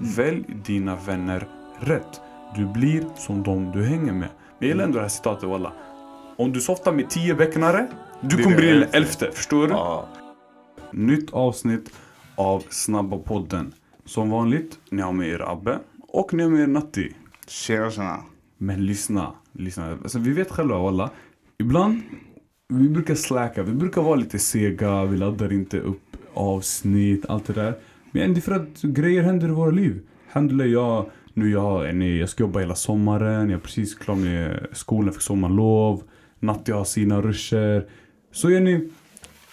Välj dina vänner rätt. Du blir som de du hänger med. Men jag gillar ändå det här citatet walla. Om du softar med tio becknare, du kommer bli den elfte. Förstår du? Ja. Nytt avsnitt av Snabba podden. Som vanligt, ni har med er Abbe och ni har med er Natti. Tjena tjena. Men lyssna, lyssna. Alltså, vi vet själva walla. Ibland, vi brukar slacka, vi brukar vara lite sega, vi laddar inte upp avsnitt, allt det där. Men det är för att grejer händer i våra liv. Händer jag, nu jag, jag, jag ska jobba hela sommaren, jag är precis klar med skolan, fick sommarlov. Natti har sina ruscher. Så är ni,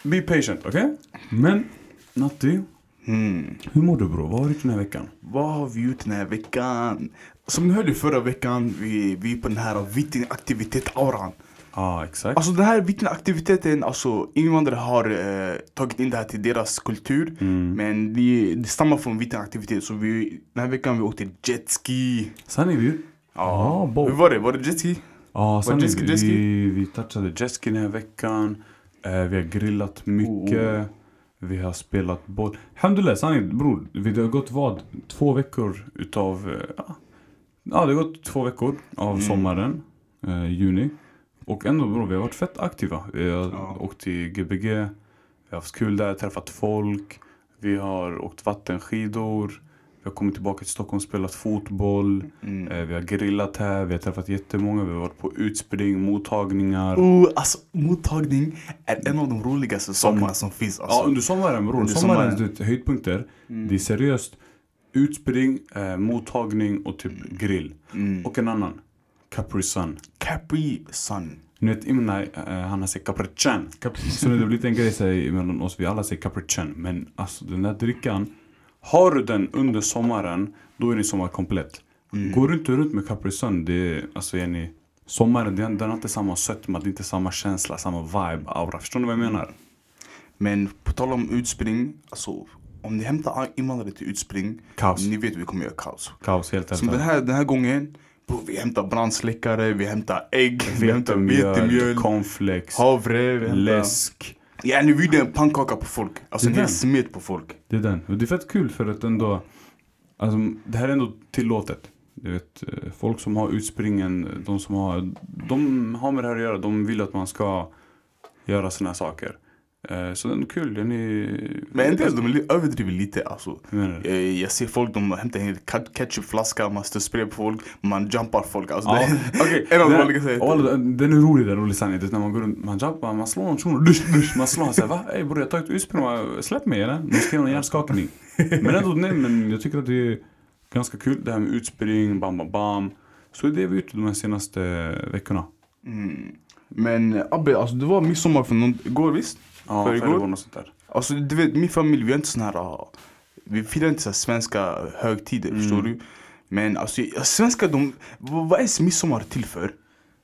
be patient, okej? Men, Natti, Mm. hur mår du bror? Vad har du gjort den här veckan? Vad har vi gjort den här veckan? Som ni hörde förra veckan, vi, vi är på den här aktivitet-auran. Ah, exakt. Alltså den här aktiviteten, alltså invandrare har eh, tagit in det här till deras kultur. Mm. Men det, det stammar från aktivitet. Så vi, den här veckan vi åkte jetski. Sanning Ja, Bob. Hur var det? Var det jetski? Ja, jetski, vi, jetski? vi, vi touchade jetski den här veckan. Eh, vi har grillat mycket. Oh. Vi har spelat boll. Alhamdulillah, sanning bror. Vi- Det har gått vad? Två veckor utav... eh, Ja, ja det har gått två veckor av Mm. sommaren. Eh, juni. Och ändå bror, vi har varit fett aktiva. Vi har Ja. åkt till Gbg. Vi har haft kul där, träffat folk. Vi har åkt vattenskidor. Vi har kommit tillbaka till Stockholm och spelat fotboll. Mm. Eh, Vi har grillat här, vi har träffat jättemånga, vi har varit på utspring, mottagningar. Oh, alltså mottagning är en av de roligaste sakerna som finns. Alltså. Ja, under sommaren bror. Under Sommarens sommaren. du vet, höjdpunkter. Mm. Det är seriöst utspring, eh, mottagning och typ grill. Mm. Och en annan. Capri Sun. Capri Sun. Ni vet Imnai, eh, han har sagt Capri Chan. Så det har blivit en grej så här mellan oss, vi alla säger Capri Chan. Men alltså den där drickan. Har du den under sommaren, då är din sommar komplett. Mm. Går du inte runt med Capri Sun, det är, alltså är ni, sommaren den, den har inte samma sötma, det är inte samma känsla, samma vibe, aura. Förstår ni vad jag menar? Men på tal om utspring, alltså om ni hämtar invandrare till utspring, Kaos. ni vet vi kommer göra kaos. Kaos helt Som den ärligt. här, den här gången, bro, vi hämtar brandsläckare, vi hämtar ägg, vi hämtar Vetemjöl, cornflakes, havre, vi hämtar... läsk. Ja, ni gjorde en pannkaka på folk. Alltså Det är ni den. smet på folk. Det är den. Och det är fett kul för att ändå, alltså det här är ändå tillåtet. Du vet, eh, folk som har utspringen, de som har, de har med det här att göra. De vill att man ska göra såna här saker. Eh, Så det är kul. Den är... Men en del de överdriver lite alltså. Eh, Jag ser folk, de hämtar en ket- ketchupflaska, man spray på folk, man jumpar folk. Alltså, Ja, det, okej. en av de Den- och alla- Den är rolig den rolig sanning. Det är När man går runt, man jumpar, man slår någon shuno, dusch, dusch. Man slår honom såhär va? Ey bror jag har tagit utspring, va? släpp mig eller? Nu ska jag ha en hjärnskakning. Men ändå, nej men jag tycker att det är ganska kul det här med utspring, bam bam bam. Så det är vi gjort de här senaste veckorna. Mm. Men Abbe, alltså det var midsommar för någon, igår visst? Ja, Förrgår? och sånt där. Alltså du vet, min familj, vi har inte sån här... ah, Vi firar inte så svenska högtider, Mm. förstår du? Men alltså, svenskar de... Vad är midsommar till för?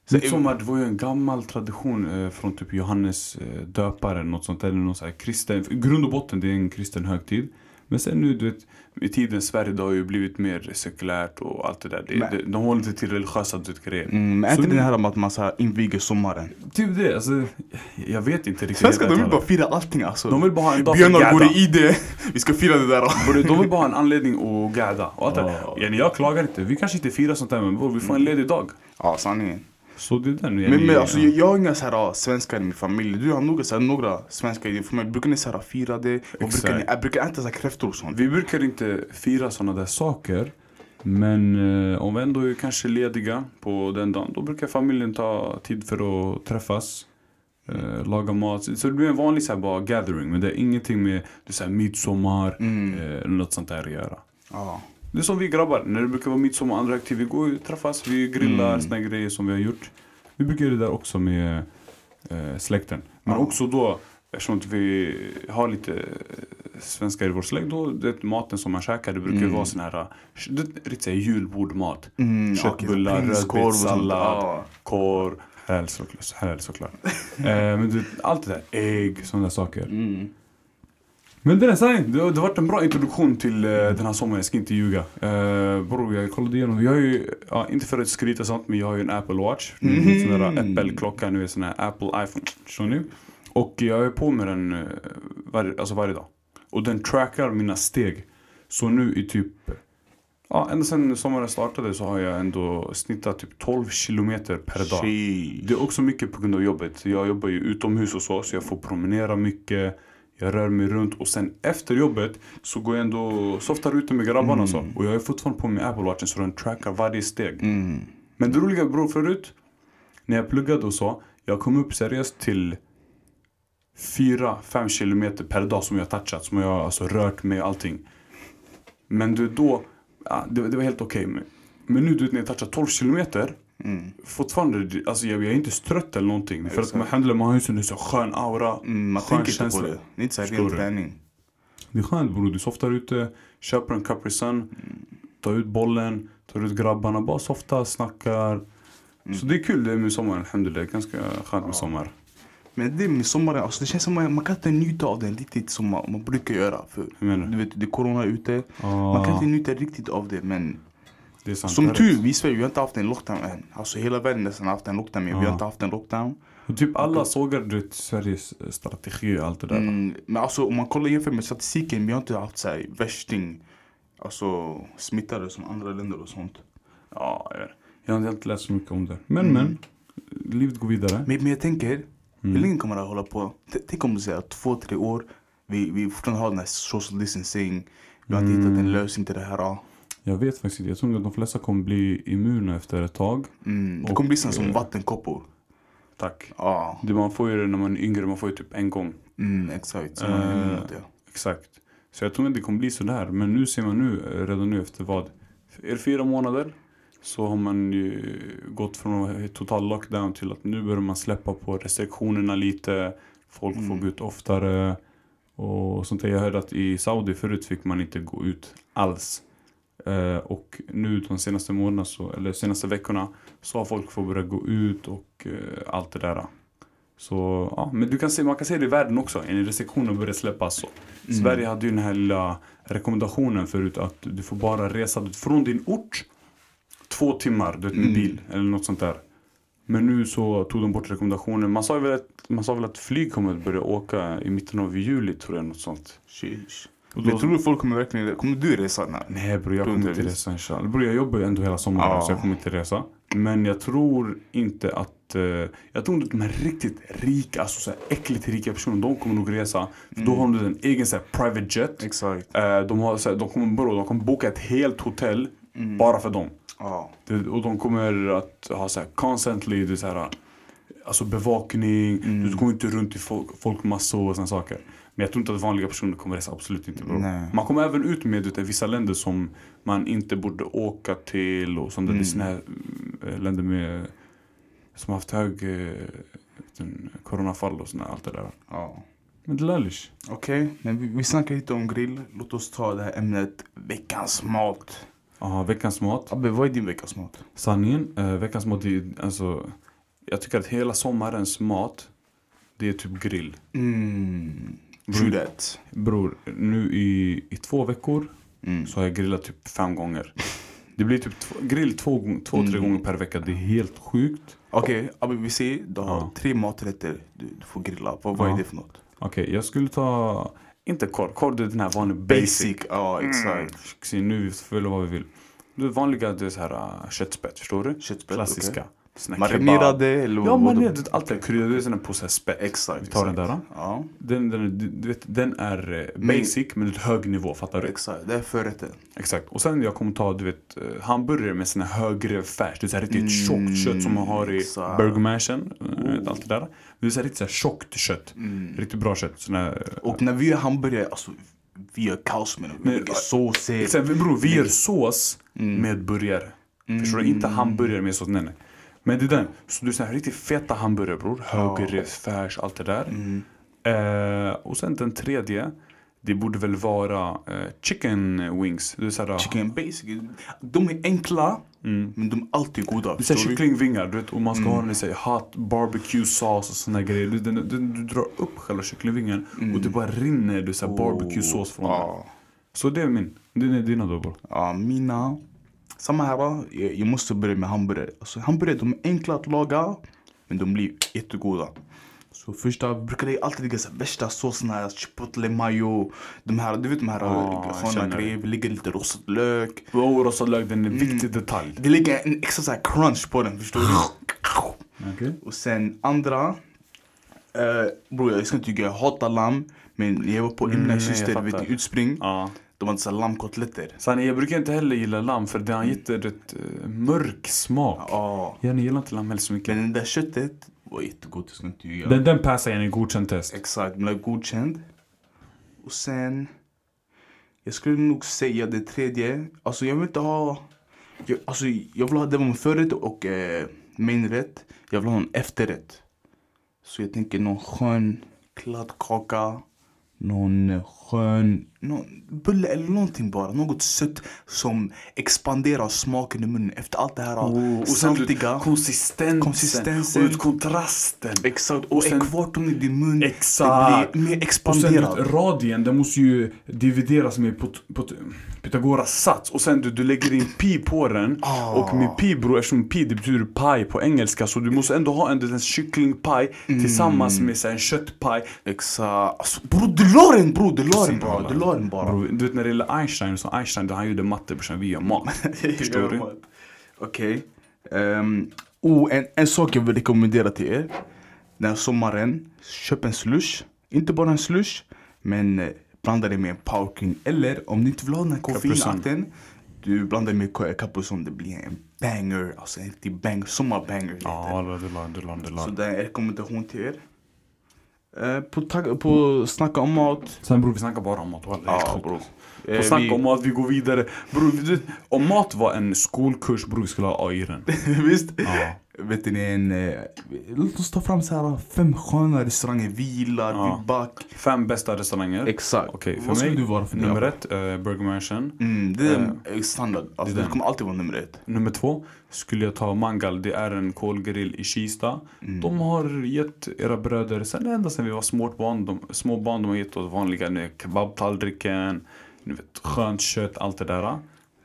Så- Midsommar det var ju en gammal tradition eh, från typ Johannes eh, döparen, något sånt där, eller någon så kristen, grund och botten det är en kristen högtid. Men sen nu, du vet, i tiden Sverige det har ju blivit mer sekulärt och allt det där. Det, Men- det, de håller inte till religiösa grejer. Mm, men är Så inte det här om att man så här inviger sommaren? Typ det, alltså, jag vet inte riktigt. Svenskar de vill bara fira allting alltså. de vill bara ha en dag Björnar går i ID, vi ska fira det där. De vill bara ha en anledning att gadda. Och allt det. Ja. Yani, jag klagar inte, vi kanske inte firar sånt där men bror, vi får en ledig dag. Ja, sanningen. Så det är den. Men, men alltså, ja. jag, jag har inga så här, ah, svenskar i min familj. Du har nog så här, några svenskar i din familj. Brukar ni så här, fira det? Och Exakt. brukar ni äh, brukar äta så här, kräftor och sånt? Vi brukar inte fira sådana där saker. Men eh, om vi ändå är kanske lediga på den dagen, då brukar familjen ta tid för att träffas. Eh, laga mat. Så det blir en vanlig så här, bara gathering. Men det är ingenting med det så här, midsommar Mm. eh, eller något sånt där att göra. Ja. Det är som vi grabbar, när det brukar vara midsommar andra högtid, vi går och träffas, vi grillar, Mm. såna grejer som vi har gjort. Vi brukar göra det där också med eh, släkten. Men Ja. också då, eftersom att vi har lite eh, svenskar i vår släkt, då det maten som man käkar, det brukar Mm. vara sån här, eh, det, såhär julbordmat. Mm, Köttbullar, sånt. rödbetssallad. Ja. Korv, halal såklart. Halal, såklart. eh, men du, vet, allt det där, ägg, sådana saker. Mm. Men det är sanning. Det, det har varit en bra introduktion till eh, den här sommaren, jag ska inte ljuga. Uh, bror, jag kollade igenom. Vi har ju, ja, inte för att skryta sånt, men jag har ju en Apple Watch. Mm. En sån där Apple-klocka, nu är sån här Apple iPhone. Förstår ni? Och jag är på med den uh, varje, alltså varje dag. Och den trackar mina steg. Så nu i typ Ja, ända sedan sommaren startade så har jag ändå snittat typ 12 kilometer per dag. Sheesh. Det är också mycket på grund av jobbet. Jag jobbar ju utomhus och så, så jag får promenera mycket. Jag rör mig runt och sen efter jobbet så går jag ändå och softar ute med grabbarna och så. Och jag är fortfarande på min Apple Watch så den trackar varje steg. Mm. Men det roliga bror förut, när jag pluggade och så, jag kom upp seriöst till 4-5 kilometer per dag som jag touchat, som jag alltså rört mig och allting. Men du, då, ja, det, det var helt okej. Men, men nu du vet när jag touchar 12 kilometer, Mm. fortfarande, alltså jag, jag är inte strött eller någonting. För att Exakt. man man har ju sån en så skön aura, Mm, man skön tänker inte på känsla. det. Det är inte ren du? träning. Det är skönt bror, du softar ute, köper en Capri Sun, tar ut bollen, tar ut grabbarna, bara softar, snackar. Så det är kul det med sommaren, alhamdulillah. Ganska skönt med sommar. Men det med sommaren, alltså det känns som att man kan inte njuta av den riktigt som man, man brukar göra. För du? vet, det är corona ute. Ah, Man kan inte njuta riktigt av det. Men. Som tur, vi i Sverige vi har inte haft en lockdown än. Alltså hela världen nästan har haft en lockdown, men vi Ja. har inte haft en lockdown. Och typ alla sågar du Sveriges eh, strategi och allt det där. Mm, men alltså om man kollar jämfört med statistiken, vi har inte haft så här värsting, alltså smittade som andra länder och sånt. Ja, jag, vet. jag har inte läst så mycket om det. Men men, livet går vidare. Men, men jag tänker, Mm. hur länge kommer det här hålla på? T- Tänk om det säger två, tre år, vi, vi fortfarande har den här social distancing, vi har inte hittat en lösning till det här. Jag vet faktiskt inte. Jag tror att de flesta kommer bli immuna efter ett tag. Mm, det kommer bli såna som eh, vattenkoppor. Tack. Ja, Det man får ju det när man är yngre, man får ju typ en gång. mm, exakt. Så man är Eh. Exakt. Så jag tror inte det kommer bli så där. Men nu ser man nu, eh, redan nu efter vad? Är fyra månader? Så har man ju gått från total lockdown till att nu börjar man släppa på restriktionerna lite. Folk får gå ut oftare. Och sånt där. Jag hörde att i Saudi förut fick man inte gå ut alls. Eh, och nu de senaste månaderna, så, eller senaste veckorna, så har folk fått börja gå ut och eh, allt det där. Så ja, men du kan se, man kan se det i världen också. En restriktioner börjar släppas. Så. Sverige hade ju den här lilla rekommendationen förut att du får bara resa från din ort två timmar du vet, med bil eller något sånt där. Men nu så tog de bort rekommendationen. Man sa väl att, man sa väl att flyg kommer att börja åka i mitten av juli tror jag. Något sånt. Sheesh. Och Men då- tror du folk kommer verkligen, kommer du resa? Nej. Nej bror jag kommer inte resa inshallah. Bror jag jobbar ju ändå hela sommaren Ja. så jag kommer inte resa. Men jag tror inte att, eh, jag tror inte att de här riktigt rika, alltså så här äckligt rika personerna, de kommer nog resa. För då har de en egen så här, private jet. Exakt. Eh, de, har, så här, de, kommer, bro, de kommer boka ett helt hotell bara för dem. Ja. Det, och de kommer att ha så här, constantly, det så här, alltså bevakning, du går inte runt i folk, folkmassor och såna saker. Men jag tror inte att vanliga personer kommer resa, absolut inte bro. Nej. Man kommer även ut med du, vissa länder som man inte borde åka till och sånt där. Det är såna här eh, länder med, som har haft hög eh, vet du, coronafall och såna, allt det där. ja. Men det är lärligt. Okej, men vi, vi snackar lite om grill. Låt oss ta det här ämnet veckans mat. Ja, veckans mat. Abbe, vad är din veckans mat? Sanningen, eh, veckans mat, det är, alltså, jag tycker att hela sommarens mat, det är typ grill. Mm. That. Bror, nu i, i två veckor Mm. så har jag grillat typ fem gånger. Det blir typ två, grill två, två tre Mm. gånger per vecka. Det är helt sjukt. Okej, Abbe, vi ser du har Ja. tre maträtter du, du får grilla. Vad, vad Ja. är det för något? Okej, jag skulle ta, inte korv, korv är den här vanliga basic. Basic, ja exakt. Se, nu får vi vad vi vill. Det vanliga det är så här uh, köttspett, förstår du? Köttspett, Klassiska. okej. Såna Marinerade eller Ja, marinerade. Allt det är sån här påse spett. Exakt. Vi tar den exakt. där. Ja, Den, den, du vet, den är eh, Men- basic men ett hög nivå, fattar du? exakt. Det är förrätten. Exakt. Och sen jag kommer ta du vet eh, hamburgare med sån här högre färs. Det är så här riktigt Mm, tjockt kött som man har i exakt. Burger Mansion. eh, Allt det där. Det är så här riktigt så här tjockt kött. Riktigt bra kött. Sån här, eh, Och när vi gör hamburgare, alltså vi gör kaos med dem. Vi Men- lägger såser. Bror, vi gör sås med burgare. Förstår du? Inte hamburgare med sås, nej nej. Men det är den. Så du är här riktigt feta hamburgare bror. Högre färs, allt det där. Eh, och sen den tredje. Det borde väl vara eh, chicken wings. Det är såhär, Chicken basic. De är enkla, men de är alltid goda. det är du? kycklingvingar, du vet, och man ska ha den i såhär hot barbecue sauce och såna grejer. Du, den, den, du drar upp själva kycklingvingen och det bara rinner du, såhär barbecue sås från den. Ja. Så det är min. Det är dina då bror. Ja, mina... Samma här, jag, jag måste börja med hamburgare. Alltså, hamburgare de är enkla att laga, men de blir jättegoda. Så första brukar det alltid här värsta såserna, här, chipotle mayo, de här, du vet de här Ja, jag sköna känner grejer, det ligger lite rostad lök. Oh, rostad lök, den är en viktig detalj. Det ligger en extra så crunch på den, förstår du? Okej. Och sen andra, uh, bror jag ska inte ljuga, jag hatar lamm. Men jag var på Mm, Imna jag syster, vet du, utspring. Ja. De hade så här lammkotletter. Sen jag brukar inte heller gilla lamm för det har gett rätt uh, mörk smak. Ja. Jag gillar inte lamm heller så mycket. Men det där köttet var jättegott, jag ska inte ljuga. Den, den passar en i godkänt test. Exakt, den blev godkänd. Och sen, jag skulle nog säga det tredje. Alltså jag vill inte ha, jag, alltså jag vill ha, det var en förrätt och eh, mainrätt. Jag vill ha en efterrätt. Så jag tänker någon skön kladdkaka. Någon skön, bulle eller någonting bara. Något sött som expanderar smaken i munnen efter allt det här Oh, och saltiga. konsistensen, Konsistensen. och ut kontrasten. Exakt, och, Och sen- ekvatorn i din mun. Exakt. Det blir mer Och sen expanderad. vet, radien, den måste ju divideras med pot, pot, Pythagoras sats. Och sen du, du lägger in pi på den. Ah. Och med pi bror, eftersom pi det betyder paj på engelska. Så du måste ändå ha en, en kycklingpaj tillsammans med så en köttpaj. Exakt. Alltså, bror la den bror, den bara. Du den bara. Bro, du vet när det gäller Einstein, så Einstein han gjorde matte brorsan, vi gör mat. Förstår du? Okej. Ehm, oh, en, en sak jag vill rekommendera till er. Den här sommaren, köp en slush. Inte bara en slush, men eh, blanda det med en powerking. Eller om ni inte vill ha den här koffeinakten, du blandar med Ca- Capuzon. Det blir en banger. Alltså en riktig banger. Sommarbanger. det. Ja, du la, du la, du la. Så det är en rekommendation till er. Eh, på, på snacka om mat. Sen bror vi snackar bara om mat, Ja bror. På Eh, snack vi- om mat, vi går vidare. Bror, om mat var en skolkurs bror, vi skulle ha A i den. Visst? Ja. Vet ni en... Eh, låt oss ta fram så här fem sköna restauranger. Vi gillar, Ja. vi back. Fem bästa restauranger. Exakt. Okej, för Vad skulle mig, du vara för nummer ett, uh, Burger Mansion. Mm, det är eh, standard. Alltså, det det, kommer alltid vara nummer ett. Nummer två skulle jag ta Mangal, det är en kolgrill i Kista. Mm. De har gett era bröder, sen ända sen vi var små barn, de, små barn, de har gett oss vanliga kebabtallriken, ni vet, skönt kött, allt det där.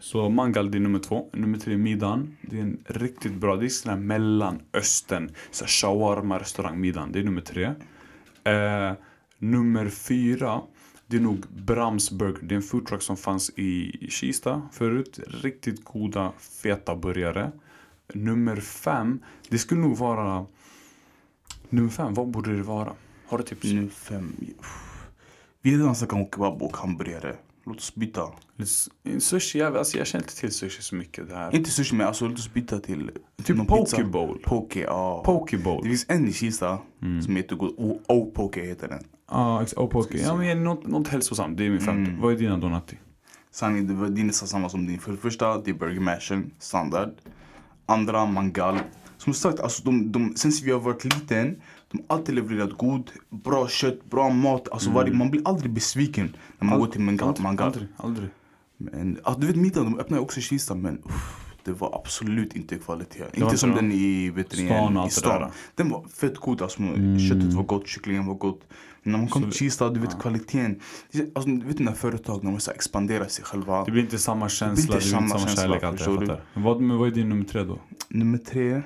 Så Mangal det är nummer två. Nummer tre Midan. Det är en riktigt bra, det är sån här mellanöstern, så shawarma restaurang Midan. Det är nummer tre. Eh, nummer fyra, det är nog Brams Burger. Det är en foodtruck som fanns i Kista förut. Riktigt goda, feta burgare. Nummer fem, det skulle nog vara... Nummer fem, vad borde det vara? Har du tips? Nummer fem. Vi har redan snackat om kebab och hamburgare. Låt oss byta. Lite- Sushi, jag, alltså jag känner inte till sushi så mycket det här. Inte sushi men alltså låt oss byta till Typ någon poke ja. Poke Det finns en i Kista som är jättegod. O- O-poke heter den. Ja, ex- poke. Ja, men något, något hälsosamt. Det är min femte. Mm. Vad är dina Donati? Sanning, din är samma som din. För det första, det är Burger Mashen, standard. Andra, Mangal. Som sagt, alltså de, de, sen vi har varit liten, alltid levererat god, bra kött, bra mat. Alltså varje, man blir aldrig besviken när man går till Mangal. Mangal. aldrig, aldrig. Men, alltså, du vet middagen, de öppnar också Kista men uff, det var absolut inte kvalitet. Inte som den i, vet ni, Stan i stan. Den var fett god, alltså, köttet var gott, kycklingen var gott. Men när man kom Så- till Kista, du vet kvaliteten. Det- Alltså, du vet när företag, när de expanderar sig själva. Det blir inte samma känsla, det blir inte samma, känsla, kärlek. Allt jag fattar. Vad, men vad är din nummer tre då? Nummer tre.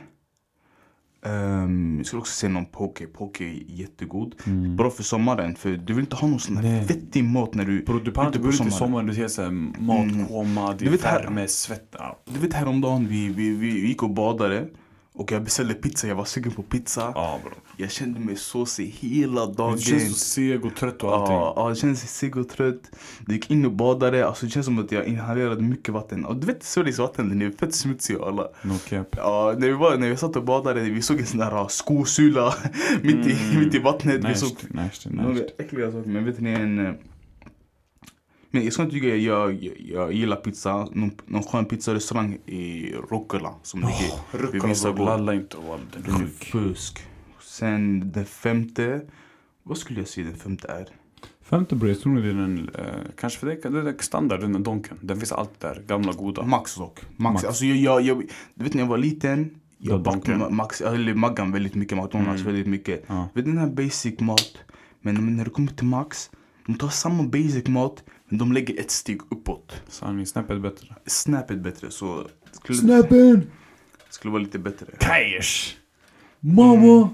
Ehm, jag skulle också säga någon poke. Poke är jättegod. Bra för sommaren. För du vill inte ha någon sån här vettig mat när du Bro, du pallar inte gå ut i sommaren. sommaren, du ser såhär matkoma, det Du är värme, svett. Du vet häromdagen vi, vi, vi, vi gick och badade. Och jag beställde pizza. Jag var sugen på pizza. Ja bro. Jag kände mig såsig hela dagen. Du känns så seg och trött och allting. Ja, ja, jag kände seg och trött. Jag gick in och badade. Alltså, det känns som att jag inhalerade mycket vatten. Och du vet Sveriges vatten, den är fett smutsig och alla. No cap. Ja, när vi, var, när vi satt och badade, vi såg en sån där skosula mitt, i, Mm. mitt i vattnet. Vi Nice, såg nice, några nice. äckliga saker. Men vet ni en... Men jag ska inte ljuga, jag, jag, jag gillar pizza. Någon, någon skön pizzarestaurang i Rucola som ligger vid Rucola Visa bro, gård. lalla inte och all den Den är sjuk. fusk. Sen den femte. Vad skulle jag säga den femte är? Femte bro, jag tror det är den, eh, kanske för det, det är standard, den är Donken. Den finns alltid där, gamla goda. Max dock. Max. Max. Alltså jag, jag, jag, du vet när jag var liten. Ja, Jag bakade Max, eller Maggan väldigt mycket, McDonalds väldigt mycket. Ja. Vet den här basic mat. Men när det kommer till Max. De tar samma basic mat. Men de lägger ett steg uppåt. Sanning, snäppet bättre. Snapet bättre så. Skulle, Snappen! skulle vara lite bättre. Cash! Mamma!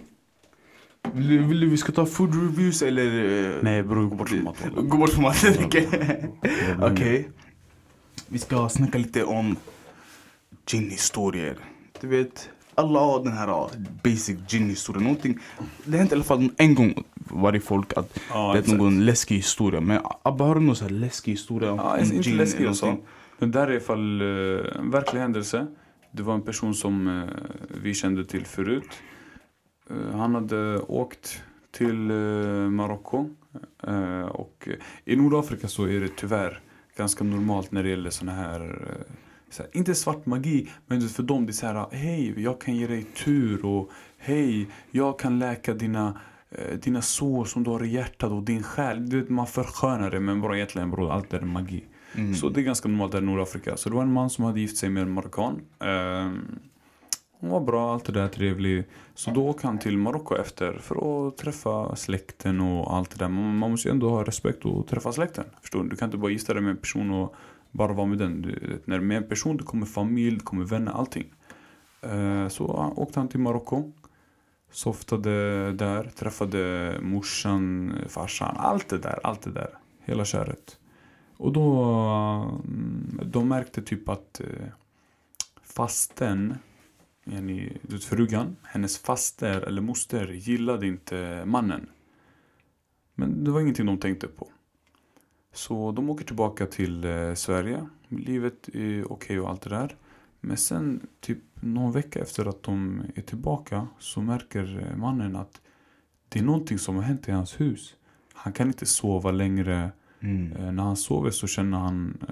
Vill, du- vill du vi ska ta food reviews eller? eh, Nej bror, gå bort från mat. Gå bort från maten, okej. Okej. Vi ska snacka lite om gin-historier. Du vet, alla har den här basic gin-historien. Någonting, det har hänt i alla fall en gång varje folk att Ja, det är exakt. någon läskig historia. Men Abba, har du någon här läskig historia Ja, inte gin läskig och så. Men där är i alla fall eh, en verklig händelse. Det var en person som eh, vi kände till förut. Eh, han hade åkt till Marocko. Och i Nordafrika så är det tyvärr ganska normalt när det gäller såna här, så här inte svart magi, men för dem det är så här, hej, jag kan ge dig tur och hej, jag kan läka dina eh, dina sår som du har i hjärtat och din själ. Du vet, man förskönar det men bara egentligen bror, allt är magi. Mm. Så det är ganska normalt där i Nordafrika. Så det var en man som hade gift sig med en marockan. Ehm, hon var bra, allt det där trevlig. Så då åkte han till Marocko efter för att träffa släkten och allt det där. Man, man måste ju ändå ha respekt och träffa släkten. Förstår du? Du kan inte bara gifta dig med en person och bara vara med den. Du, vet, när med en person det kommer familj, det kommer vänner, allting. Eh, så åkte han till Marocko. Softade där, träffade morsan, farsan, allt det där, allt det där. Hela köret. Och då, mm, de märkte typ att eh, fasten, yani, frugan, hennes faster eller moster gillade inte mannen. Men det var ingenting de tänkte på. Så de åker tillbaka till eh, Sverige. Livet är okej och allt det där. Men sen typ någon vecka efter att de är tillbaka så märker eh, mannen att det är någonting som har hänt i hans hus. Han kan inte sova längre. Mm. Eh, när han sover så känner han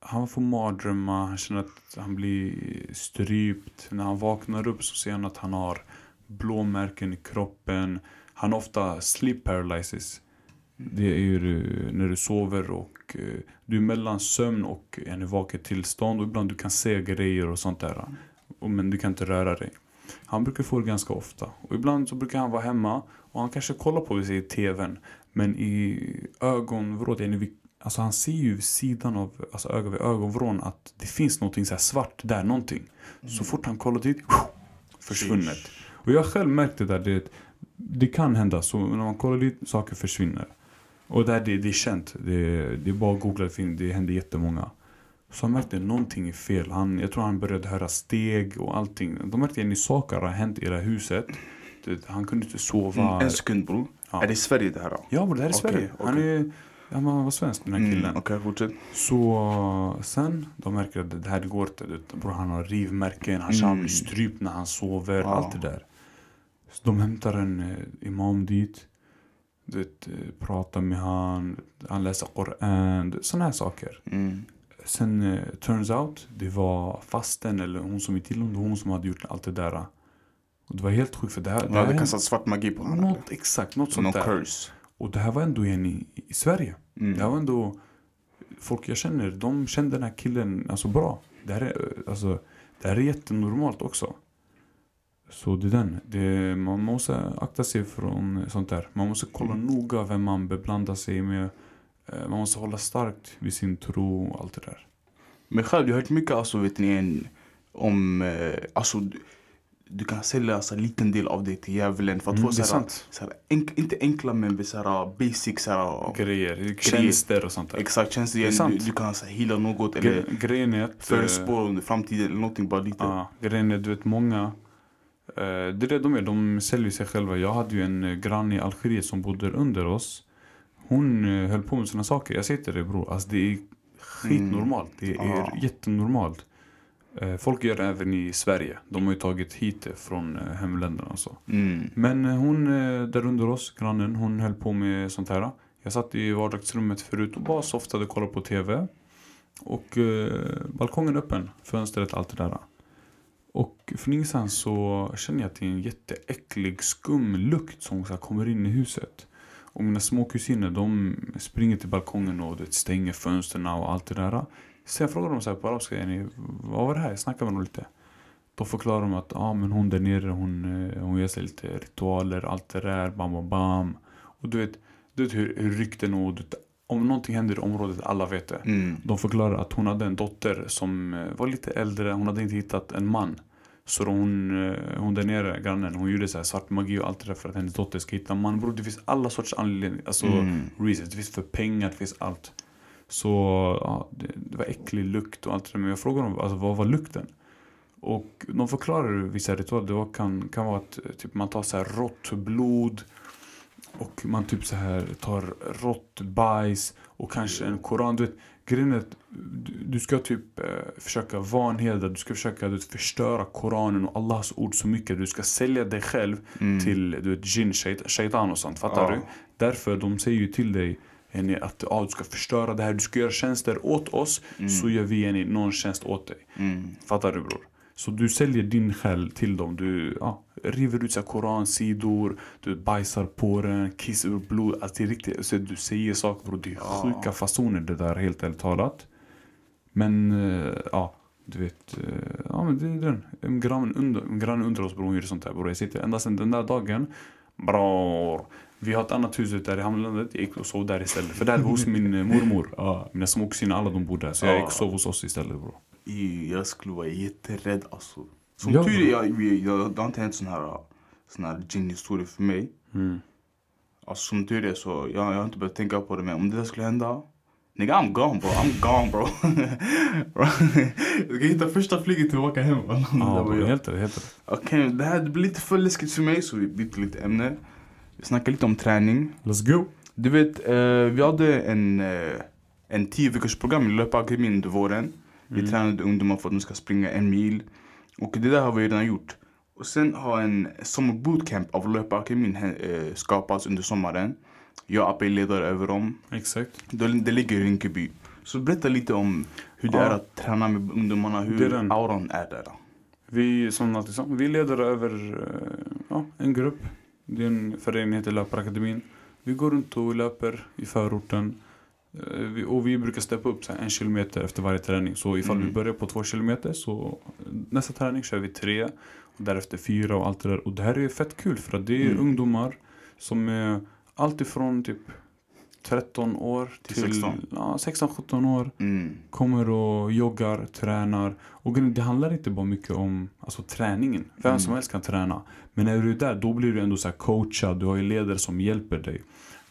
han får mardrömmar, han känner att han blir strypt. När han vaknar upp så ser han att han har blåmärken i kroppen. Han har ofta sleep paralysis. Det är ju när du sover och eh, du är mellan sömn och en vaket tillstånd och ibland du kan se grejer och sånt där. Men du kan inte röra dig. Han brukar få det ganska ofta. Och ibland så brukar han vara hemma och han kanske kollar på sig i tvn. Men i ögonvrån, alltså han ser ju sidan av alltså ögon vid ögonvrån att det finns någonting så svart där, någonting. Så fort han kollar dit, försvunnet. Och jag har själv märkt det där, det, det kan hända. Så när man kollar dit, saker försvinner. Och där det, det är känt, det, det är bara att googla, det, händer jättemånga. Så han märkte någonting är fel. Han, jag tror han började höra steg och allting. De märkte att saker har hänt i det här huset. Det, han kunde inte sova. Mm, en sekund bror. Ja. Är det i Sverige det här då? Ja, det här är Sverige. Han okej. är han var svensk den här killen. Mm, Okej, fortsätt. Så sen, de märker att det här går inte. Bror, han har rivmärken, han Mm. han blir strypt när han sover, Ja. allt det där. Så de hämtar en eh, imam dit. Du vet, eh, pratar med han, han läser Koran, sådana här saker. Mm. Sen eh, turns out, det var fasten eller hon som är till honom, hon som hade gjort allt det där. Och det var helt sjukt för det här, det här hade kastat svart magi på honom? något, exakt, något sånt där. curse? Och det här var ändå en i, i Sverige. Mm. Det här var ändå folk jag känner, de kände den här killen alltså bra. Det här är, alltså, det här är jättenormalt också. Så det är den. Det, man måste akta sig från sånt där. Man måste kolla Mm. noga vem man beblandar sig med. Eh, Man måste hålla starkt vid sin tro och allt det där. Men själv, jag har hört mycket alltså, vet ni, om... Eh, alltså, du, kan sälja alltså, en liten del av det till djävulen för att Mm, få det är så här, sant. så här, enk, inte enkla men så här, basic så här, Grejer, tjänster och sånt där. Exakt, känns det är igen. Du, sant. du kan så här, heala något eller Gre- grejen är att... eh, förutspå framtiden eller någonting bara lite. Ja, grejen är, du vet många Det är det de gör, de säljer sig själva. Jag hade ju en eh, granne i Algeriet som bodde under oss. Hon eh, höll på med såna saker. Jag säger till dig bror, alltså det är skitnormalt. Det är Ja. jättenormalt. Eh, Folk gör det även i Sverige. De har ju tagit hit det från eh, hemländerna och så. Mm. Men eh, hon eh, där under oss, grannen, hon höll på med sånt här. Jag satt i vardagsrummet förut och bara softade och kollade på TV Och eh, balkongen öppen, fönstret, allt det där och från ingenstans så känner jag att det är en jätteäcklig skum lukt som så här kommer in i huset. Och mina små kusiner de springer till balkongen och vet, stänger fönstren och allt det där. Så jag frågar dem så här på arabiska, vad var det här? Jag snackar med dem lite. Då förklarar de att ah, men hon där nere hon, eh, hon gör sig lite ritualer, allt det där, bam bam bam. Och du vet, du vet hur, hur rykten och om någonting händer i området, alla vet det. Mm. De förklarar att hon hade en dotter som eh, var lite äldre, hon hade inte hittat en man. Så hon, eh, hon där nere, grannen, hon gjorde så här svart magi och allt det där för att hennes dotter ska hitta en man. Bror det finns alla sorts anledningar, alltså Mm. reasons. Det finns för pengar, det finns allt. Så ja, det, det var äcklig lukt och allt det där. Men jag frågade dem, alltså, vad var lukten? Och de förklarar vissa ritualer det var, kan, kan vara att eh, typ, man tar så här rått blod och man typ så här tar rått bajs och kanske en koran. Du vet, grejen är att du, ska typ eh, försöka vanhedra, du ska försöka du vet, förstöra koranen och Allahs ord så mycket. Du ska sälja dig själv Mm. till du vet, jinn, shait- shaitan och sånt. Fattar Ja. du? Därför de säger ju till dig yani, att ah, du ska förstöra det här, du ska göra tjänster åt oss så gör vi yani, någon tjänst åt dig. Mm. Fattar du bror? Så du säljer din själ till dem. Du ja, river ut så koransidor, du bajsar på den, kissar ur blod. Alltså det är riktigt, så du säger saker bror. Det är Ja. sjuka fasoner det där helt ärligt talat. Men eh, ja, du vet. eh, ja men det är den. En granne under, en granne under oss bror, hon gjorde sånt här bror. Jag sitter ända sedan den där dagen. Bror. Vi har ett annat hus ute där i Hamnlandet. Jag gick och sov där istället. För där hos min eh, mormor. Ja, mina små kusiner, alla de bor där. Så jag gick och sov hos oss istället bror. I- Jag skulle vara jätterädd alltså. Som Ja, tur är, bro. jag, jag, det har inte hänt sån här, sån här gin-historia för mig. Mm. Alltså som tur är så, jag, jag har inte börjat tänka på det men om det där skulle hända Nigga I'm gone bro, I'm gone bro. Bro, jag ska hitta första flyget tillbaka hem. Ja, helt rätt, helt rätt. Okej, det här blir lite för läskigt för mig så vi byter lite ämne. Vi snackar lite om träning. Let's go! Du vet, eh, vi hade en, eh, en tio veckors program i löparakademin under våren. Vi Mm. tränade ungdomar för att de ska springa en mil. Och det där har vi redan gjort. Och sen har en sommarbootcamp av löparakademin eh, skapats under sommaren. Jag och är ledare över dem. Exakt. Det, det ligger i Rinkeby. Så berätta lite om hur det Ja. är att träna med ungdomarna, Det hur är den. auran är där. Vi, som alltid sa, vi leder över eh, ja, en grupp. Det är en förening heter Löparakademin. Vi går runt och löper i förorten. Eh, och vi brukar steppa upp så en kilometer efter varje träning. Så ifall Mm. vi börjar på två kilometer så nästa träning kör vi tre. Och därefter fyra och allt det där. Och det här är fett kul för att det är Mm. ungdomar som är alltifrån typ 13 år Till till, 16. Ja, 16-17 år Mm. kommer och joggar, tränar. Och det handlar inte bara mycket om alltså, träningen. Vem Mm. som helst kan träna. Men när du är där, då blir du ändå så coachad. Du har ju ledare som hjälper dig.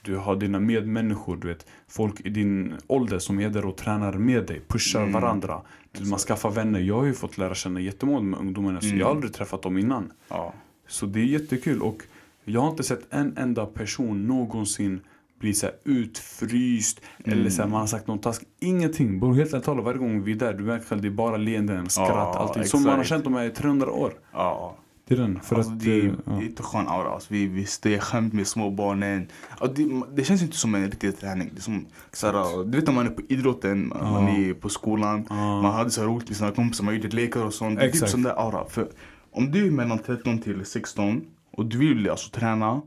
Du har dina medmänniskor, du vet. Folk i din ålder som är där och tränar med dig. Pushar Mm. varandra. Man Exakt. skaffar vänner. Jag har ju fått lära känna jättemånga här ungdomarna. Så Mm. jag har aldrig träffat dem innan. Ja. Så det är jättekul. Och jag har inte sett en enda person någonsin bli så utfryst. Mm. Eller så här, man har sagt någon task. Ingenting. Bror helt ärligt talat, varje gång vi är där, du märker själv det är bara leenden, skratt, Ja, allting. exakt. Som man har känt de här i 300 år. Ja. Det är den. För alltså, att... det, eh, ja. det är inte skön aura. Alltså, vi, vi stegar skämt med små barnen. Ja, det, det känns inte som en riktig träning. Det är som, såhär, du vet när man är på idrotten, man, man är på skolan. Man hade så roligt med sina kompisar, man gjorde lekar och sånt. Det är typ sån där aura. För om du är mellan 13 till 16 och du vill alltså träna.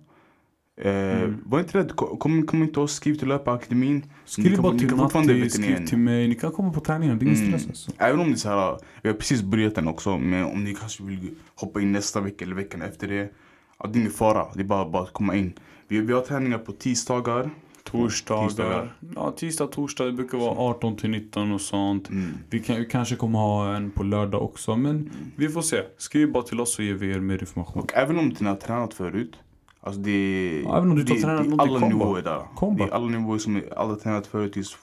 Eh, Mm. Var inte rädd, kom, kom, inte och skriv till löparakademin. Ni Skriv kan- bara ni till Natti, ni skriv till mig. Ni kan komma på träningen, det är ingen Mm. stress alltså. Även om det är så här, vi har precis börjat den också, men om ni kanske vill hoppa in nästa vecka eller veckan efter det. Ja, det är ingen fara, det är bara, bara att komma in. Vi, vi har träningar på tisdagar. Torsdagar. Tisdagar. Ja, tisdag, torsdag. Det brukar vara 18 till 19 och sånt. Mm. Vi, kan, vi kanske kommer ha en på lördag också. Men vi får se. Skriv bara till oss så ger vi er mer information. Och även om inte har tränat förut. Alltså det är, Ja, det, det någonting, alla nivåer där. Kom det är alla nivåer som är, alla tränat förut.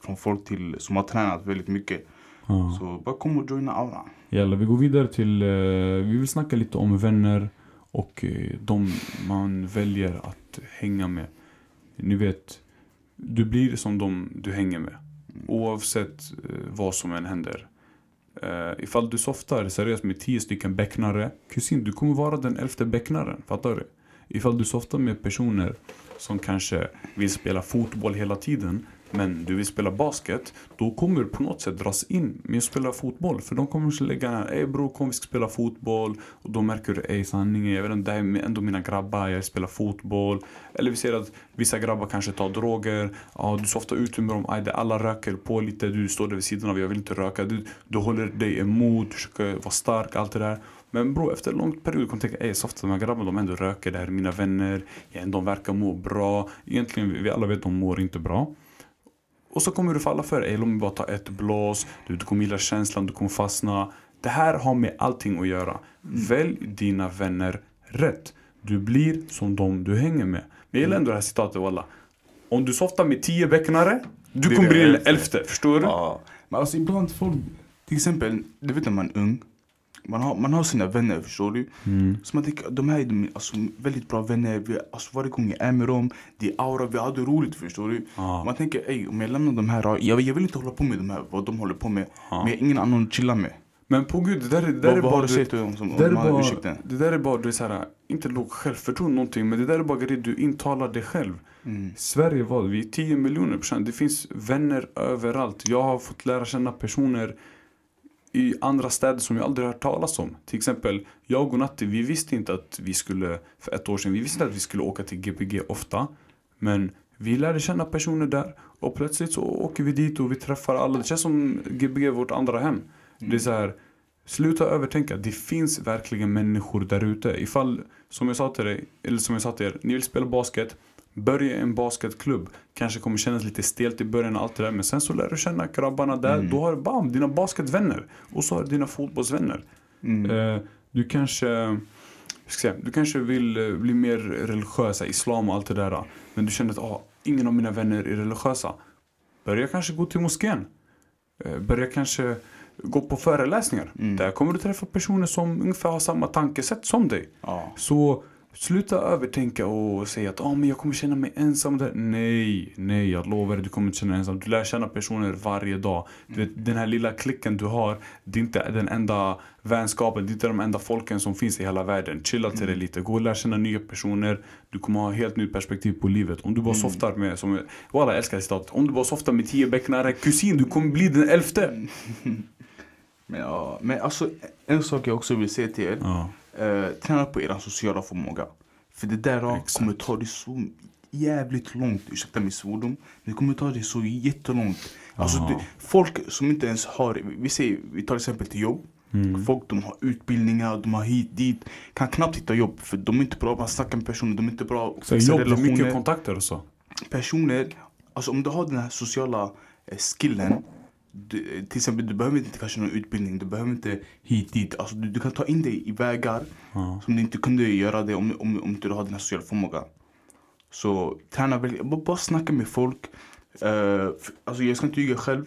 Från folk till som har tränat väldigt mycket. Ja. Så bara kom och joina auran. Jalla, vi går vidare till, eh, vi vill snacka lite om vänner och eh, de man väljer att hänga med. Ni vet, du blir som de du hänger med. Oavsett eh, vad som än händer. Uh, ifall du softar seriöst med tio stycken becknare, kusin, du kommer vara den elfte becknaren. Fattar du? Ifall du softar med personer som kanske vill spela fotboll hela tiden, men du vill spela basket, då kommer du på något sätt dras in med att spela fotboll. För de kommer att lägga ey bror kom vi ska spela fotboll. Och då märker du, ey sanningen, jag vet inte, det här är ändå mina grabbar, jag spelar fotboll. Eller vi ser att vissa grabbar kanske tar droger, ja du softar ut med dem, aj, det alla röker på lite, du står där vid sidan av, jag vill inte röka. Du, du håller dig emot, du försöker vara stark, allt det där. Men bro, efter en lång period kommer du tänka, ey softa de här grabbarna, de ändå röker, det här är mina vänner, de verkar må bra. Egentligen, vi alla vet att de mår inte bra. Och så kommer du falla för. Ey, låt mig bara ta ett blås. Du, du kommer gilla känslan, du kommer fastna. Det här har med allting att göra. Välj dina vänner rätt. Du blir som de du hänger med. Men jag gillar ändå det här citatet walla. Om du softar med tio becknare, du kommer bli den elfte. Förstår du? Ja, men alltså ibland folk, till exempel, du vet när man är ung. Man har, man har sina vänner förstår du. Mm. Så man tänker, de här är de, alltså, väldigt bra vänner. Vi, alltså, varje gång jag är med dem, det är aura, vi hade roligt förstår du. Ja. Man tänker, ey, om jag lämnar de här, jag, jag vill inte hålla på med de här, vad de håller på med. Ja. Men jag har ingen annan att chilla med. Men på gud, det där, är- det där Vad, är vad bara... har du som Det där, är har bara, det där är bara, du är såhär, inte lågt självförtroende någonting, men det där är bara grejer du intalar dig själv. Mm. Sverige var, vi är 10 miljoner personer, det finns vänner överallt. Jag har fått lära känna personer i andra städer som jag aldrig hört talas om. Till exempel, jag och Natti, vi visste inte att vi skulle, för ett år sedan, vi visste inte att vi skulle åka till GPG ofta. Men vi lärde känna personer där och plötsligt så åker vi dit och vi träffar alla. Det känns som GPG är vårt andra hem. Det är så här, sluta övertänka. Det finns verkligen människor där ute. Ifall, som jag sa till dig, eller som jag sa till er, ni vill spela basket. Börja en basketklubb. Kanske kommer kännas lite stelt i början och allt det där. Men sen så lär du känna grabbarna där. Mm. Då har du bam, dina basketvänner. Och så har du dina fotbollsvänner. Mm. Eh, du kanske säga, du kanske vill eh, bli mer religiös, islam och allt det där. Men du känner att ah, ingen av mina vänner är religiösa. Börja kanske gå till moskén. Eh, börja kanske gå på föreläsningar. Mm. Där kommer du träffa personer som ungefär har samma tankesätt som dig. Ja. Så sluta övertänka och säga att ah, men jag kommer känna mig ensam där. Nej, nej, jag lovar dig, du kommer inte känna dig ensam. Du lär känna personer varje dag. Du vet, den här lilla klicken du har, det är inte den enda vänskapen, det är inte de enda folken som finns i hela världen. Chilla till dig lite, gå och lär känna nya personer. Du kommer ha helt nytt perspektiv på livet. Om du bara softar med, som, walla jag älskar citatet. Om du bara softar med tio becknare, kusin, du kommer bli den elfte. Men, ja, men alltså, en sak jag också vill säga till er. Ja. Eh, träna på er sociala förmåga. För det där Exakt. kommer ta dig så jävligt långt. Ursäkta min svordom. Det kommer ta dig så jättelångt. Alltså, det, folk som inte ens har, vi säger, vi tar exempel till jobb. Mm. Folk de har utbildningar, de har hit, dit. Kan knappt hitta jobb för de är inte bra på att snacka med personer, de är inte bra på jobb, är mycket relationer. kontakter och så. Personer, alltså om du har den här sociala eh, skillen. Du, till exempel du behöver inte kanske någon utbildning, du behöver inte hit, dit. Alltså du, du kan ta in dig i vägar Ja. som du inte kunde göra det om, om, om inte du hade den här sociala förmågan. Så träna bara, bara snacka med folk. Uh, alltså jag ska inte ljuga själv.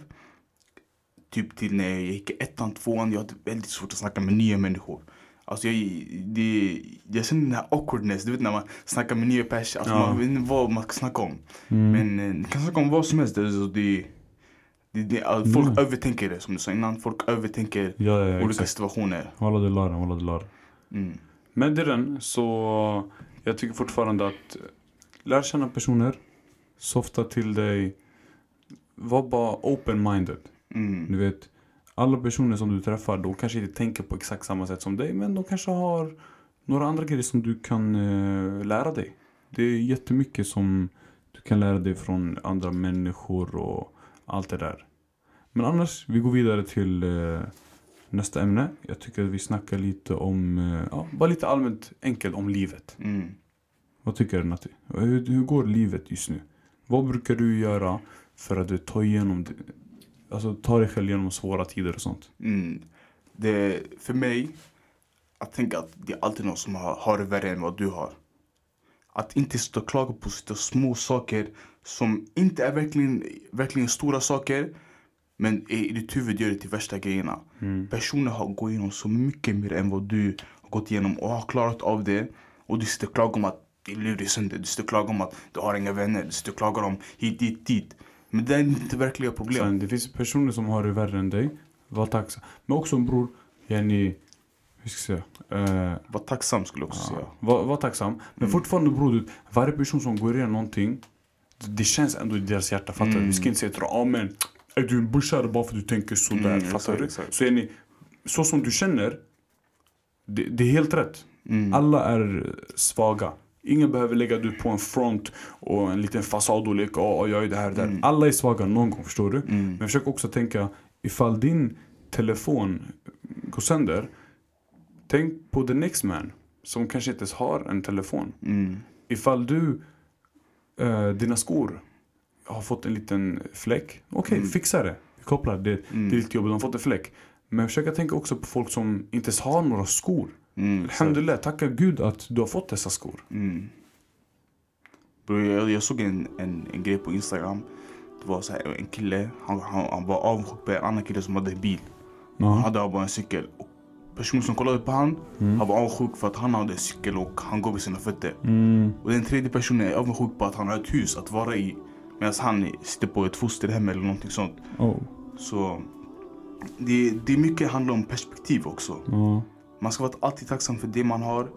Typ till när jag gick ettan, tvåan, jag hade väldigt svårt att snacka med nya människor. Alltså jag, det, jag kände den här awkwardness, du vet när man snackar med nya personer, alltså Ja. man vet inte vad man ska snacka om. Mm. Men eh, ni kan snacka om vad som helst. Alltså, det, det, det, alltså, folk Mm. övertänker det som du sa innan. Folk övertänker Ja, ja, olika exakt. situationer. Walla du la den, walla du la den. Mm. Med den så jag tycker fortfarande att lär känna personer, softa till dig, var bara open-minded. Mm. Du vet, alla personer som du träffar, de kanske inte tänker på exakt samma sätt som dig, men de kanske har några andra grejer som du kan eh, lära dig. Det är jättemycket som du kan lära dig från andra människor och allt det där. Men annars, vi går vidare till eh, nästa ämne. Jag tycker att vi snackar lite om, eh, ja, bara lite allmänt enkelt om livet. Mm. Vad tycker du Natti? Hur, hur går livet just nu? Vad brukar du göra för att du tar igenom, det- alltså ta dig själv igenom svåra tider och sånt? Mm. Det, för mig, att tänka att det är alltid någon som har, har det värre än vad du har. Att inte stå och klaga på små saker som inte är verkligen, verkligen stora saker. Men i ditt huvud gör det till värsta grejerna. Mm. Personer har gått igenom så mycket mer än vad du har gått igenom och har klarat av det. Och du sitter och klagar om att ditt liv är sönder. Du sitter och klagar om att du har inga vänner. Du sitter och klagar om hit, dit, dit. Men det är inte verkliga problem. Sen, det finns personer som har det värre än dig. Var tacksam. Men också bror, Jenny, hur ska jag säga? Eh, Var tacksam skulle jag också säga. ja, var, var tacksam. Men Mm. fortfarande bror, varje person som går igenom någonting, det, känns ändå i deras hjärta. Fattar du? Mm. Vi ska inte säga till dem, ah, men är du en bushare bara för att du tänker sådär? Mm, fattar exakt, du? exakt. Så Jenny, så som du känner, det, det är helt rätt. Mm. Alla är svaga. Ingen behöver lägga du på en front och en liten fasad och leka oh, jag är det här och där. Mm. Alla är svaga någon gång, förstår du? Mm. Men försök också tänka, ifall din telefon går sönder, tänk på the next man som kanske inte ens har en telefon. Mm. Ifall du, eh, dina skor har fått en liten fläck, okej Mm. fixa det. kopplar det Mm. till ditt jobb de har fått en fläck. Men försöka tänka också på folk som inte ens har några skor. Mm. Alhamdulillah, tacka gud att du har fått dessa skor. Mm. Bro, jag, jag såg en, en, en grej på Instagram. Det var så här, en kille, han, han, han var avundsjuk på en annan kille som hade en bil. Han Ja. hade bara en cykel. Och personen som kollade på han, Mm. han var avundsjuk för att han hade en cykel och han går med sina fötter. Mm. Och den tredje personen är avundsjuk på att han har ett hus att vara i. Medan han sitter på ett fosterhem eller någonting sånt. Oh. Så det, det är mycket handlar om perspektiv också. Ja. Man ska vara alltid tacksam för det man har.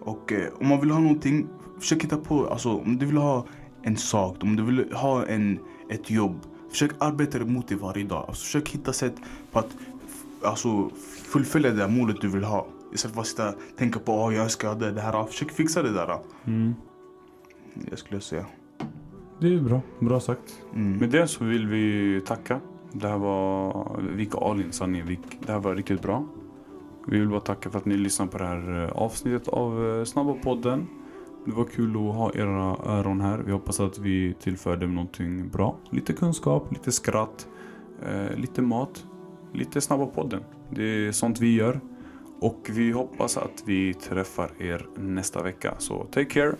Och eh, om man vill ha någonting, försök hitta på, alltså om du vill ha en sak, om du vill ha en, ett jobb. Försök arbeta mot det varje dag. Alltså, försök hitta sätt på att alltså, fullfölja det där målet du vill ha. Istället för att sitta och tänka på att jag önskar jag hade det här. Försök fixa det där. Mm. Jag skulle säga. Det är bra, bra sagt. Mm. Med det så vill vi tacka. Det här var Vika Alin, sanningen. Vik. Det här var riktigt bra. Vi vill bara tacka för att ni lyssnade på det här eh, avsnittet av eh, Snabba podden. Det var kul att ha era öron här. Vi hoppas att vi tillförde någonting bra. Lite kunskap, lite skratt, eh, lite mat, lite Snabba podden. Det är sånt vi gör. Och vi hoppas att vi träffar er nästa vecka. Så take care.